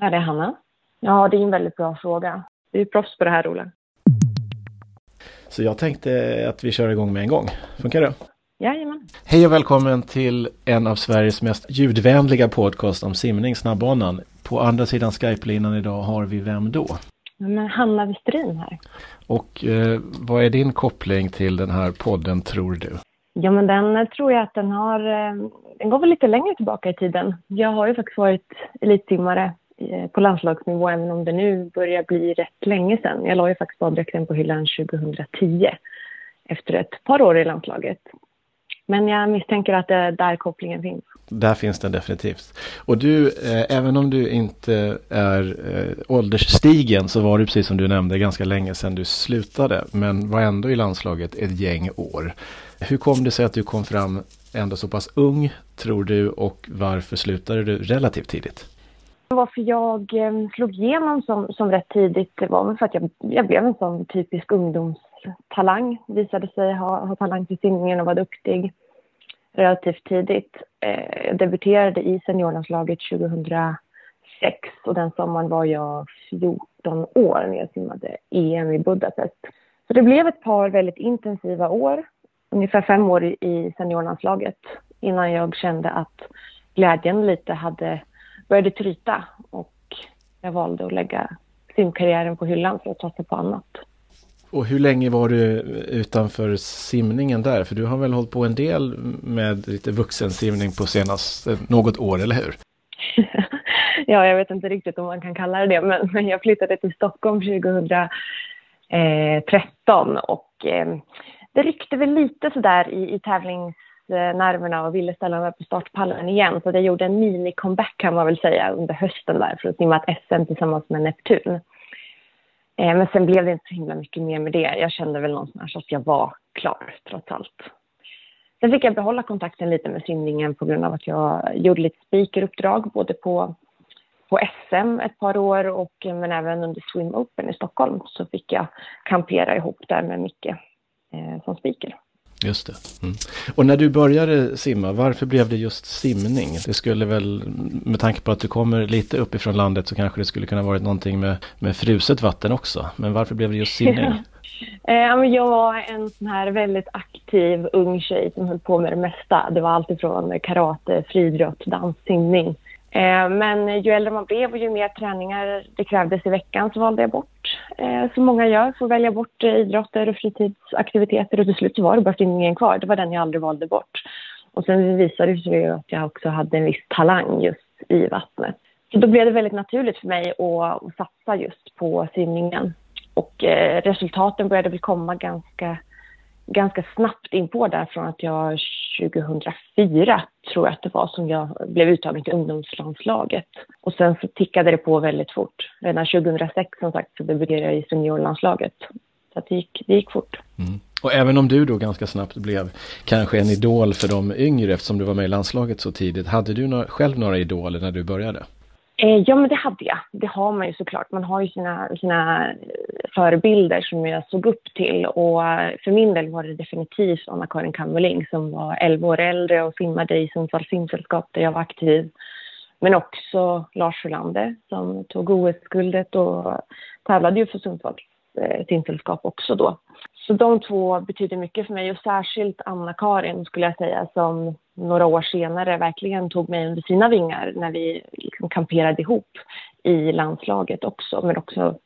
Ja, det är Hanna. Ja, det är en väldigt bra fråga. Du är proffs på det här, Ola. Så jag tänkte att vi kör igång med en gång. Funkar det? Jajamän. Hej och välkommen till en av Sveriges mest ljudvänliga podcast om simning, Snabbbanan. På andra sidan Skype-linan idag har vi vem då? Men Hanna Westerin här. Och eh, vad är din koppling till den här podden tror du? Ja, men den eh, tror jag att den har, eh, den går väl lite längre tillbaka i tiden. Jag har ju faktiskt varit elitsimmare Eh, på landslagsnivå, även om det nu börjar bli rätt länge sedan. Jag la ju faktiskt baddräkten på hyllan 2010 efter ett par år i landslaget. Men jag misstänker att det är där kopplingen finns. Där finns den definitivt. Och du, eh, även om du inte är eh, åldersstigen så var du precis som du nämnde ganska länge sedan du slutade. Men var ändå i landslaget ett gäng år. Hur kom det sig att du kom fram ändå så pass ung, tror du, och varför slutade du relativt tidigt? Varför jag eh, slog igenom som, som rätt tidigt det var väl för att jag, jag blev en sån typisk ungdomstalang. Visade sig ha, ha talang till simningen och var duktig relativt tidigt. Eh, jag debuterade i seniorlandslaget 2006 och den sommaren var jag 14 år när jag simmade EM i Budapest. Så det blev ett par väldigt intensiva år, ungefär fem år i seniorlandslaget innan jag kände att glädjen lite hade började tryta och jag valde att lägga simkarriären på hyllan för att satsa på annat. Och hur länge var du utanför simningen där? För du har väl hållit på en del med lite vuxensimning på senast något år, eller hur? ja, jag vet inte riktigt om man kan kalla det det, men, men jag flyttade till Stockholm 2013 och eh, det ryckte väl lite sådär i, i Eh, nerverna och ville ställa mig på startpallen igen. Så jag gjorde en mini-comeback kan man väl säga under hösten där för att simma ett SM tillsammans med Neptun. Eh, men sen blev det inte så himla mycket mer med det. Jag kände väl någonstans att jag var klar trots allt. Sen fick jag behålla kontakten lite med simningen på grund av att jag gjorde lite speakeruppdrag både på, på SM ett par år och eh, men även under Swim Open i Stockholm så fick jag kampera ihop där med Micke eh, som speaker. Just det. Mm. Och när du började simma, varför blev det just simning? Det skulle väl, med tanke på att du kommer lite uppifrån landet så kanske det skulle kunna varit någonting med, med fruset vatten också. Men varför blev det just simning? Eh, ja. Jag var en sån här väldigt aktiv ung tjej som höll på med det mesta. Det var alltifrån karate, friidrott, dans, simning. Eh, men ju äldre man blev och ju mer träningar det krävdes i veckan så valde jag bort, eh, som många gör, får välja bort eh, idrotter och fritidsaktiviteter och till slut så var det bara simningen kvar. Det var den jag aldrig valde bort. Och sen visade det sig att jag också hade en viss talang just i vattnet. Så då blev det väldigt naturligt för mig att, att satsa just på simningen. Och eh, resultaten började väl komma ganska ganska snabbt in på där från att jag 2004 tror jag att det var som jag blev uttagen till ungdomslandslaget. Och sen så tickade det på väldigt fort. Redan 2006 som sagt så debuterade jag i seniorlandslaget. Så det gick, det gick fort. Mm. Och även om du då ganska snabbt blev kanske en idol för de yngre eftersom du var med i landslaget så tidigt. Hade du några, själv några idoler när du började? Eh, ja, men det hade jag. Det har man ju såklart. Man har ju sina, sina eh, förebilder som jag såg upp till. Och eh, för min del var det definitivt Anna-Karin Kammerling som var 11 år äldre och simmade i Sundsvalls simsällskap där jag var aktiv. Men också Lars Sjölander som tog OS-guldet och tävlade ju för Sundsvalls eh, simsällskap också då. Så de två betyder mycket för mig och särskilt Anna-Karin skulle jag säga som några år senare verkligen tog mig under sina vingar när vi liksom kamperade ihop i landslaget också, men också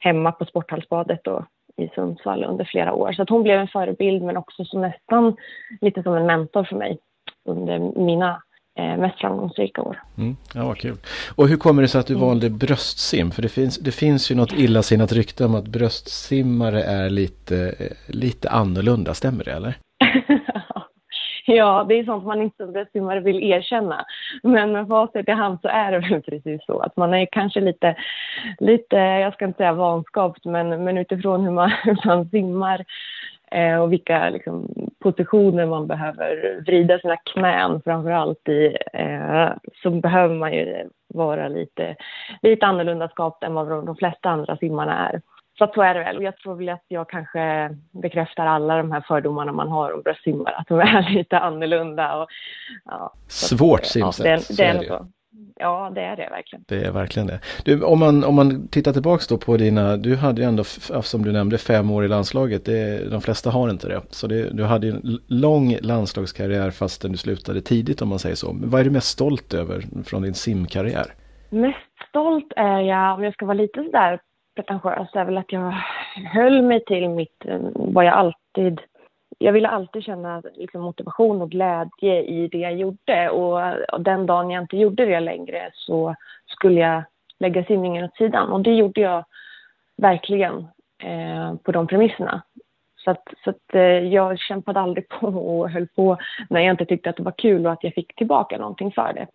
hemma på Sporthallsbadet och i Sundsvall under flera år. Så att hon blev en förebild men också som nästan lite som en mentor för mig under mina mest framgångsrika år. Mm, ja, vad kul. Och hur kommer det sig att du mm. valde bröstsim? För det finns, det finns ju något illasinnat rykte om att bröstsimmare är lite, lite annorlunda, stämmer det eller? Ja, det är sånt man inte som bröstsimmare vill erkänna. Men med facit i hand så är det väl precis så att man är kanske lite, lite jag ska inte säga vanskapt, men, men utifrån hur man, hur man simmar eh, och vilka liksom, positioner man behöver vrida sina knän framför allt i, eh, så behöver man ju vara lite, lite annorlunda skapt än vad de flesta andra simmarna är. Så att så är det väl. Och jag tror väl att jag kanske bekräftar alla de här fördomarna man har om bröstsimmare, att de är lite annorlunda. Och, ja, Svårt simsätt, ja, det, det är, så. Ja, det är det verkligen. Det är verkligen det. Du, om, man, om man tittar tillbaks då på dina, du hade ju ändå, som du nämnde, fem år i landslaget. Det, de flesta har inte det. Så det, du hade en lång landslagskarriär fastän du slutade tidigt om man säger så. Men vad är du mest stolt över från din simkarriär? Mest stolt är jag, om jag ska vara lite sådär pretentiös, är väl att jag höll mig till mitt, vad jag alltid jag ville alltid känna liksom, motivation och glädje i det jag gjorde. Och, och, den dagen jag inte gjorde det längre så skulle jag lägga simningen åt sidan. Och det gjorde jag verkligen eh, på de premisserna. Så att, så att eh, jag kämpade aldrig på och höll på när jag inte tyckte att det var kul och att jag fick tillbaka någonting för det.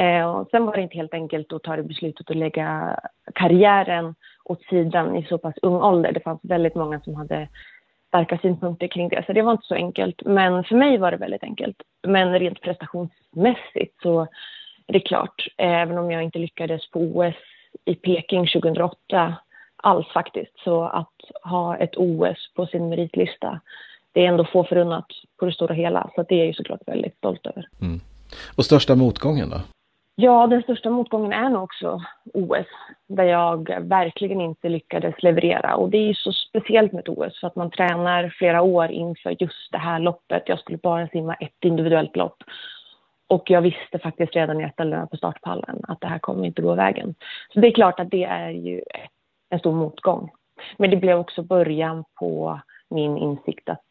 Eh, och sen var det inte helt enkelt att ta det beslutet att lägga karriären åt sidan i så pass ung ålder. Det fanns väldigt många som hade starka synpunkter kring det, så det var inte så enkelt. Men för mig var det väldigt enkelt. Men rent prestationsmässigt så är det klart, även om jag inte lyckades på OS i Peking 2008 alls faktiskt, så att ha ett OS på sin meritlista, det är ändå få förunnat på det stora hela. Så det är jag ju såklart väldigt stolt över. Mm. Och största motgången då? Ja, den största motgången är nog också OS, där jag verkligen inte lyckades leverera. Och det är ju så speciellt med ett OS, för att man tränar flera år inför just det här loppet. Jag skulle bara simma ett individuellt lopp. Och jag visste faktiskt redan när jag ställde mig på startpallen att det här kommer inte gå vägen. Så det är klart att det är ju en stor motgång. Men det blev också början på min insikt att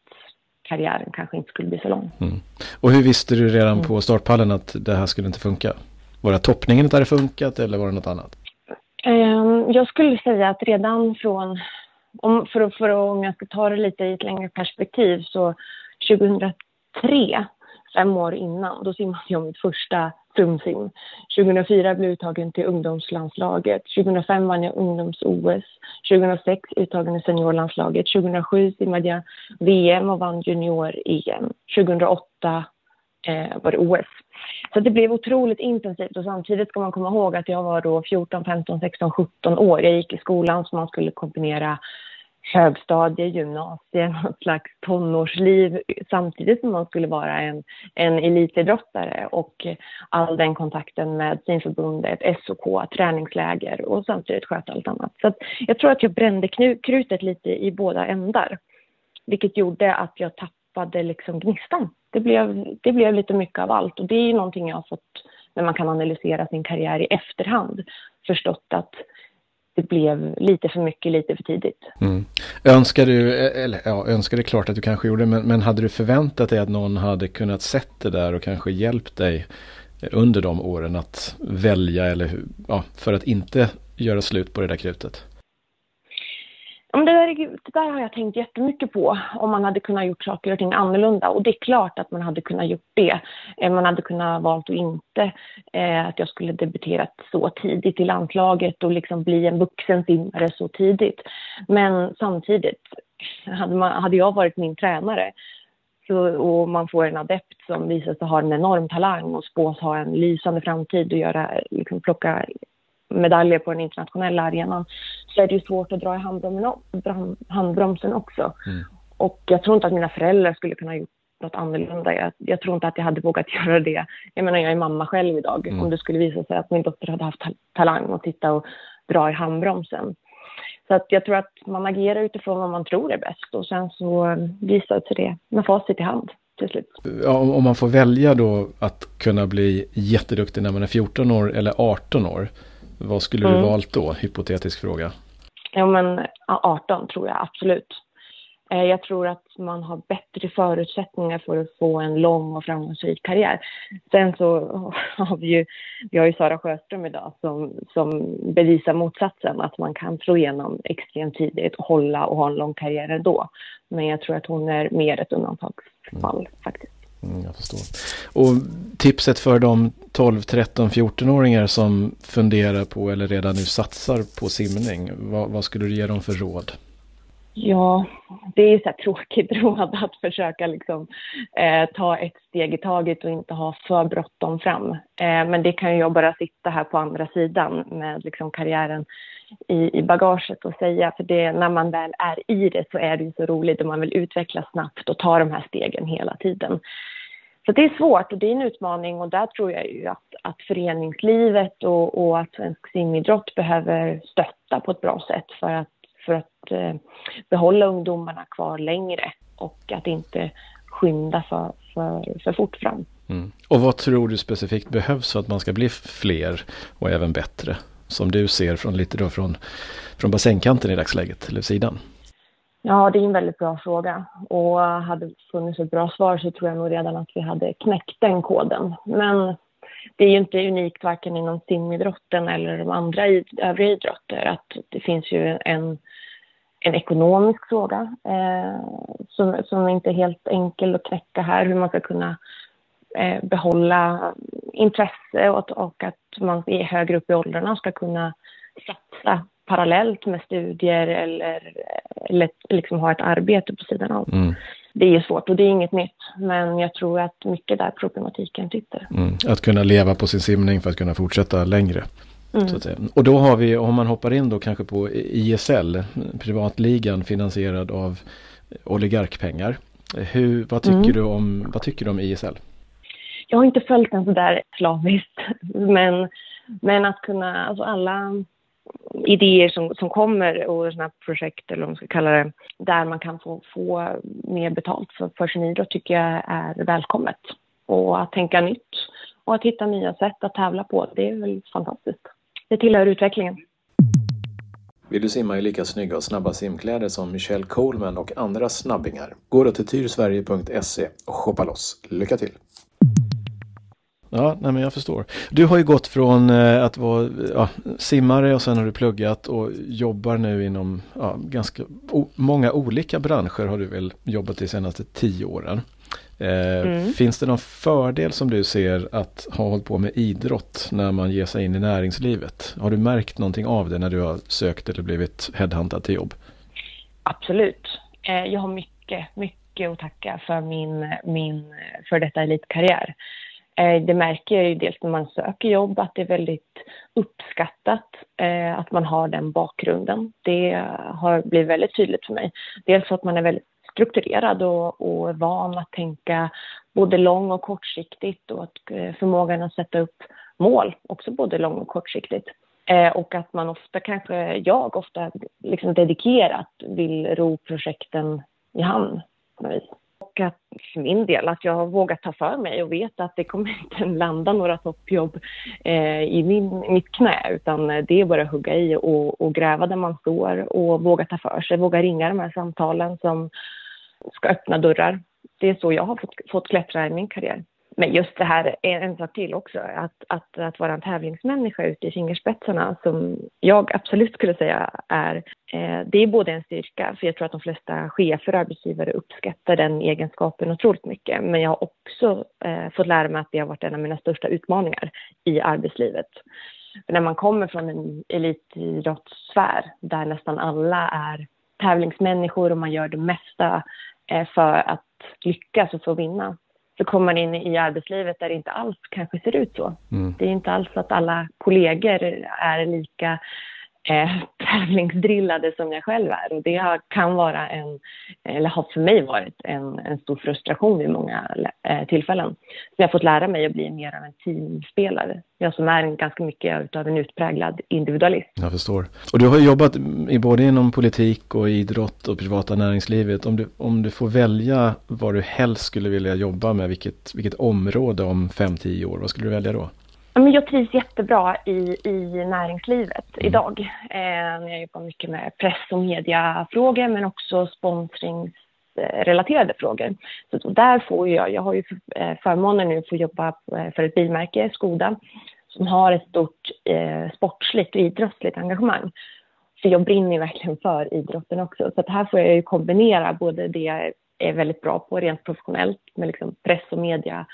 karriären kanske inte skulle bli så lång. Mm. Och hur visste du redan mm. på startpallen att det här skulle inte funka? Var det toppningen inte hade funkat eller var det något annat? Ehm, jag skulle säga att redan från, om, för, för, om jag ska ta det lite i ett längre perspektiv, så 2003, fem år innan, då simmade jag mitt första stumsim. 2004 blev jag uttagen till ungdomslandslaget. 2005 vann jag ungdoms-OS. 2006 uttagen i seniorlandslaget. 2007 simmade jag VM och vann junior-EM. 2008 Eh, var det OS. Så det blev otroligt intensivt och samtidigt ska man komma ihåg att jag var då 14, 15, 16, 17 år. Jag gick i skolan så man skulle kombinera högstadie, gymnasie, något slags tonårsliv samtidigt som man skulle vara en, en elitidrottare och all den kontakten med simförbundet, SOK, träningsläger och samtidigt sköta allt annat. Så jag tror att jag brände krutet lite i båda ändar, vilket gjorde att jag tappade liksom gnistan det blev, det blev lite mycket av allt och det är någonting jag har fått när man kan analysera sin karriär i efterhand förstått att det blev lite för mycket lite för tidigt. Mm. Önskar du, eller ja, önskar det klart att du kanske gjorde, men, men hade du förväntat dig att någon hade kunnat sett det där och kanske hjälpt dig under de åren att välja eller ja, för att inte göra slut på det där krutet? Det, där, det där har jag tänkt jättemycket på, om man hade kunnat gjort saker och ting annorlunda. Och det är klart att man hade kunnat gjort det. Eh, man hade kunnat valt att inte, eh, att jag skulle debuterat så tidigt i landslaget och liksom bli en vuxen simmare så tidigt. Men samtidigt, hade, man, hade jag varit min tränare så, och man får en adept som visar sig ha en enorm talang och spås ha en lysande framtid och göra, liksom plocka medaljer på den internationella arenan så är det ju svårt att dra i handbromsen också. Mm. Och jag tror inte att mina föräldrar skulle kunna gjort något annorlunda. Jag, jag, tror inte att jag hade vågat göra det. Jag menar, jag är mamma själv idag. Mm. Om det skulle visa sig att min dotter hade haft talang och titta och dra i handbromsen. Så att jag tror att man agerar utifrån vad man tror är bäst och sen så visar sig det med facit i hand till slut. Ja, om man får välja då att kunna bli jätteduktig när man är 14 år eller 18 år. Vad skulle mm. du valt då? Hypotetisk fråga. Ja, men 18 tror jag absolut. Eh, jag tror att man har bättre förutsättningar för att få en lång och framgångsrik karriär. Sen så har vi ju, vi har ju Sara Sjöström idag som, som bevisar motsatsen, att man kan slå igenom extremt tidigt och hålla och ha en lång karriär ändå. Men jag tror att hon är mer ett undantagsfall mm. faktiskt. Mm, jag förstår. Och tipset för de 12, 13, 14-åringar som funderar på eller redan nu satsar på simning, vad, vad skulle du ge dem för råd? Ja, det är ju så här tråkigt råd att försöka liksom, eh, ta ett steg i taget och inte ha för bråttom fram. Eh, men det kan ju jag bara sitta här på andra sidan med liksom, karriären i, i bagaget och säga. För det, när man väl är i det så är det ju så roligt och man vill utvecklas snabbt och ta de här stegen hela tiden. Så det är svårt och det är en utmaning och där tror jag ju att, att föreningslivet och, och att svensk simidrott behöver stötta på ett bra sätt för att, för att eh, behålla ungdomarna kvar längre och att inte skynda för, för, för fort fram. Mm. Och vad tror du specifikt behövs för att man ska bli fler och även bättre? Som du ser från lite då från, från bassängkanten i dagsläget, eller sidan. Ja, det är en väldigt bra fråga. Och hade det funnits ett bra svar så tror jag nog redan att vi hade knäckt den koden. Men det är ju inte unikt varken inom simidrotten eller de andra övriga idrotter att det finns ju en, en ekonomisk fråga eh, som, som inte är helt enkel att knäcka här, hur man ska kunna eh, behålla intresse och, och att man är högre upp i åldrarna ska kunna satsa parallellt med studier eller, eller liksom ha ett arbete på sidan av. Mm. Det är svårt och det är inget nytt, men jag tror att mycket där problematiken sitter. Mm. Att kunna leva på sin simning för att kunna fortsätta längre. Mm. Och då har vi, om man hoppar in då kanske på ISL, privatligan finansierad av oligarkpengar. Hur, vad, tycker mm. du om, vad tycker du om ISL? Jag har inte följt den sådär slaviskt, men, men att kunna, alltså alla idéer som, som kommer och sådana projekt eller vad man ska kalla det, där man kan få, få mer betalt för, för sin idrott tycker jag är välkommet. Och att tänka nytt och att hitta nya sätt att tävla på, det är väl fantastiskt. Det tillhör utvecklingen. Vill du simma i lika snygga och snabba simkläder som Michelle Coleman och andra snabbingar? Gå då till tyrsverige.se och shoppa loss. Lycka till! Ja, nej men jag förstår. Du har ju gått från eh, att vara ja, simmare och sen har du pluggat och jobbar nu inom ja, ganska många olika branscher har du väl jobbat de senaste tio åren. Eh, mm. Finns det någon fördel som du ser att ha hållit på med idrott när man ger sig in i näringslivet? Har du märkt någonting av det när du har sökt eller blivit headhuntad till jobb? Absolut. Eh, jag har mycket, mycket att tacka för min, min för detta elitkarriär. Eh, det märker jag ju dels när man söker jobb att det är väldigt uppskattat eh, att man har den bakgrunden. Det har blivit väldigt tydligt för mig. Dels att man är väldigt strukturerad och, och van att tänka både lång och kortsiktigt och att eh, förmågan att sätta upp mål också både lång och kortsiktigt. Eh, och att man ofta kanske, jag ofta liksom dedikerat vill ro projekten i hamn på något vis att för min del att jag har vågat ta för mig och vet att det kommer inte landa några toppjobb eh, i min, mitt knä utan eh, det är bara att hugga i och, och, gräva där man står och våga ta för sig, våga ringa de här samtalen som ska öppna dörrar. Det är så jag har fått, fått klättra i min karriär. Men just det här är en sak till också, att, att, att vara en tävlingsmänniska ute i fingerspetsarna som jag absolut skulle säga är, eh, det är både en styrka, för jag tror att de flesta chefer och arbetsgivare uppskattar den egenskapen otroligt mycket, men jag har också eh, fått lära mig att det har varit en av mina största utmaningar i arbetslivet. För när man kommer från en elitidrottssfär där nästan alla är tävlingsmänniskor och man gör det mesta eh, för att lyckas och få vinna, så kommer man in i arbetslivet där det inte alls kanske ser ut så. Mm. Det är inte alls att alla kollegor är lika eh, tävlingsdrillade som jag själv är. Och det kan vara en, eller har för mig varit en, en stor frustration vid många eh, tillfällen. Så jag har fått lära mig att bli mer av en teamspelare. Jag som är en, ganska mycket av en utpräglad individualist. Jag förstår. Och du har jobbat i både inom politik och idrott och privata näringslivet. Om du, om du får välja vad du helst skulle vilja jobba med, vilket, vilket område om 5-10 år, vad skulle du välja då? Jag trivs jättebra i, i näringslivet mm. idag. Eh, jag jobbar mycket med press och mediafrågor men också sponsringsrelaterade frågor. Så där får jag, jag har ju eh, förmånen nu att få jobba eh, för ett bilmärke, Skoda, som har ett stort eh, sportsligt och idrottsligt engagemang. Så jag brinner verkligen för idrotten också. Så här får jag ju kombinera både det jag är väldigt bra på rent professionellt med liksom press och media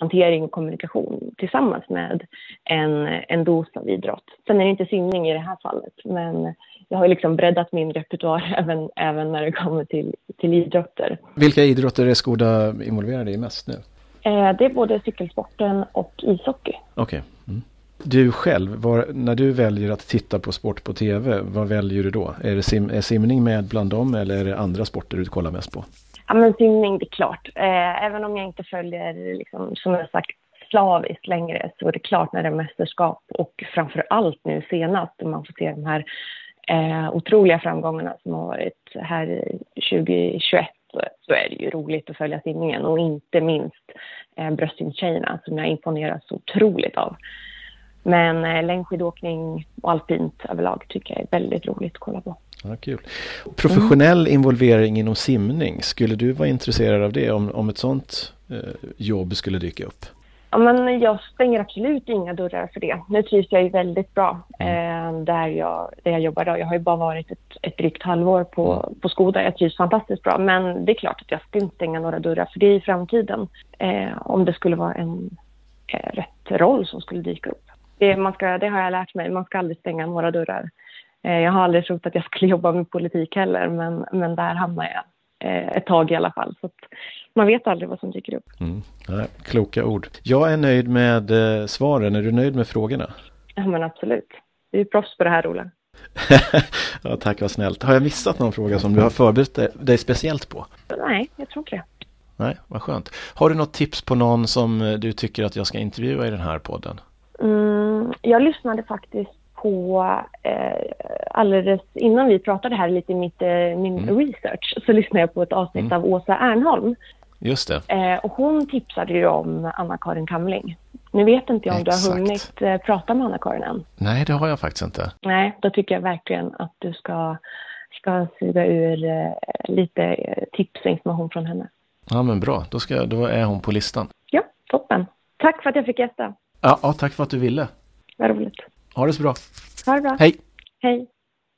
hantering och kommunikation tillsammans med en, en dos av idrott. Sen är det inte simning i det här fallet, men jag har liksom breddat min repertoar även, även när det kommer till, till idrotter. Vilka idrotter är Skoda involverade i mest nu? Eh, det är både cykelsporten och ishockey. Okej. Okay. Mm. Du själv, var, när du väljer att titta på sport på tv, vad väljer du då? Är, det sim, är simning med bland dem eller är det andra sporter du kollar mest på? Ja, men simning, det är klart. Eh, även om jag inte följer, liksom, som jag sagt, slaviskt längre så är det klart när det är mästerskap och framför allt nu senast när man får se de här eh, otroliga framgångarna som har varit här 2021 så är det ju roligt att följa simningen och inte minst eh, bröstsimtjejerna som jag imponeras så otroligt av. Men eh, längdskidåkning och alpint överlag tycker jag är väldigt roligt att kolla på. Ja, kul. Professionell mm. involvering inom simning, skulle du vara intresserad av det om, om ett sånt eh, jobb skulle dyka upp? Ja, men jag stänger absolut inga dörrar för det. Nu trivs jag ju väldigt bra mm. eh, där, jag, där jag jobbar. Då. Jag har ju bara varit ett, ett drygt halvår på, på Skoda. Jag trivs fantastiskt bra. Men det är klart att jag ska inte stänga några dörrar för det i framtiden. Eh, om det skulle vara en eh, rätt roll som skulle dyka upp. Det, man ska, det har jag lärt mig. Man ska aldrig stänga några dörrar. Eh, jag har aldrig trott att jag skulle jobba med politik heller, men, men där hamnar jag eh, ett tag i alla fall. Så man vet aldrig vad som dyker upp. Mm. Nej, kloka ord. Jag är nöjd med eh, svaren. Är du nöjd med frågorna? Ja, men absolut. Du är proffs på det här, Ola. ja, tack vad snällt. Har jag missat någon fråga som du har förberett dig speciellt på? Nej, jag tror inte det. Nej, vad skönt. Har du något tips på någon som du tycker att jag ska intervjua i den här podden? Mm, jag lyssnade faktiskt på eh, alldeles innan vi pratade här lite i mitt, eh, min mm. research så lyssnade jag på ett avsnitt mm. av Åsa Ernholm. Just det. Eh, och hon tipsade ju om Anna-Karin Kamling. Nu vet inte jag om Exakt. du har hunnit eh, prata med Anna-Karin än. Nej, det har jag faktiskt inte. Nej, då tycker jag verkligen att du ska, ska suga ur eh, lite eh, tips och information från henne. Ja, men bra. Då, ska, då är hon på listan. Ja, toppen. Tack för att jag fick gästa. Ja, ja tack för att du ville. Vad roligt. Ha det så bra. Ha det bra. Hej. Hej.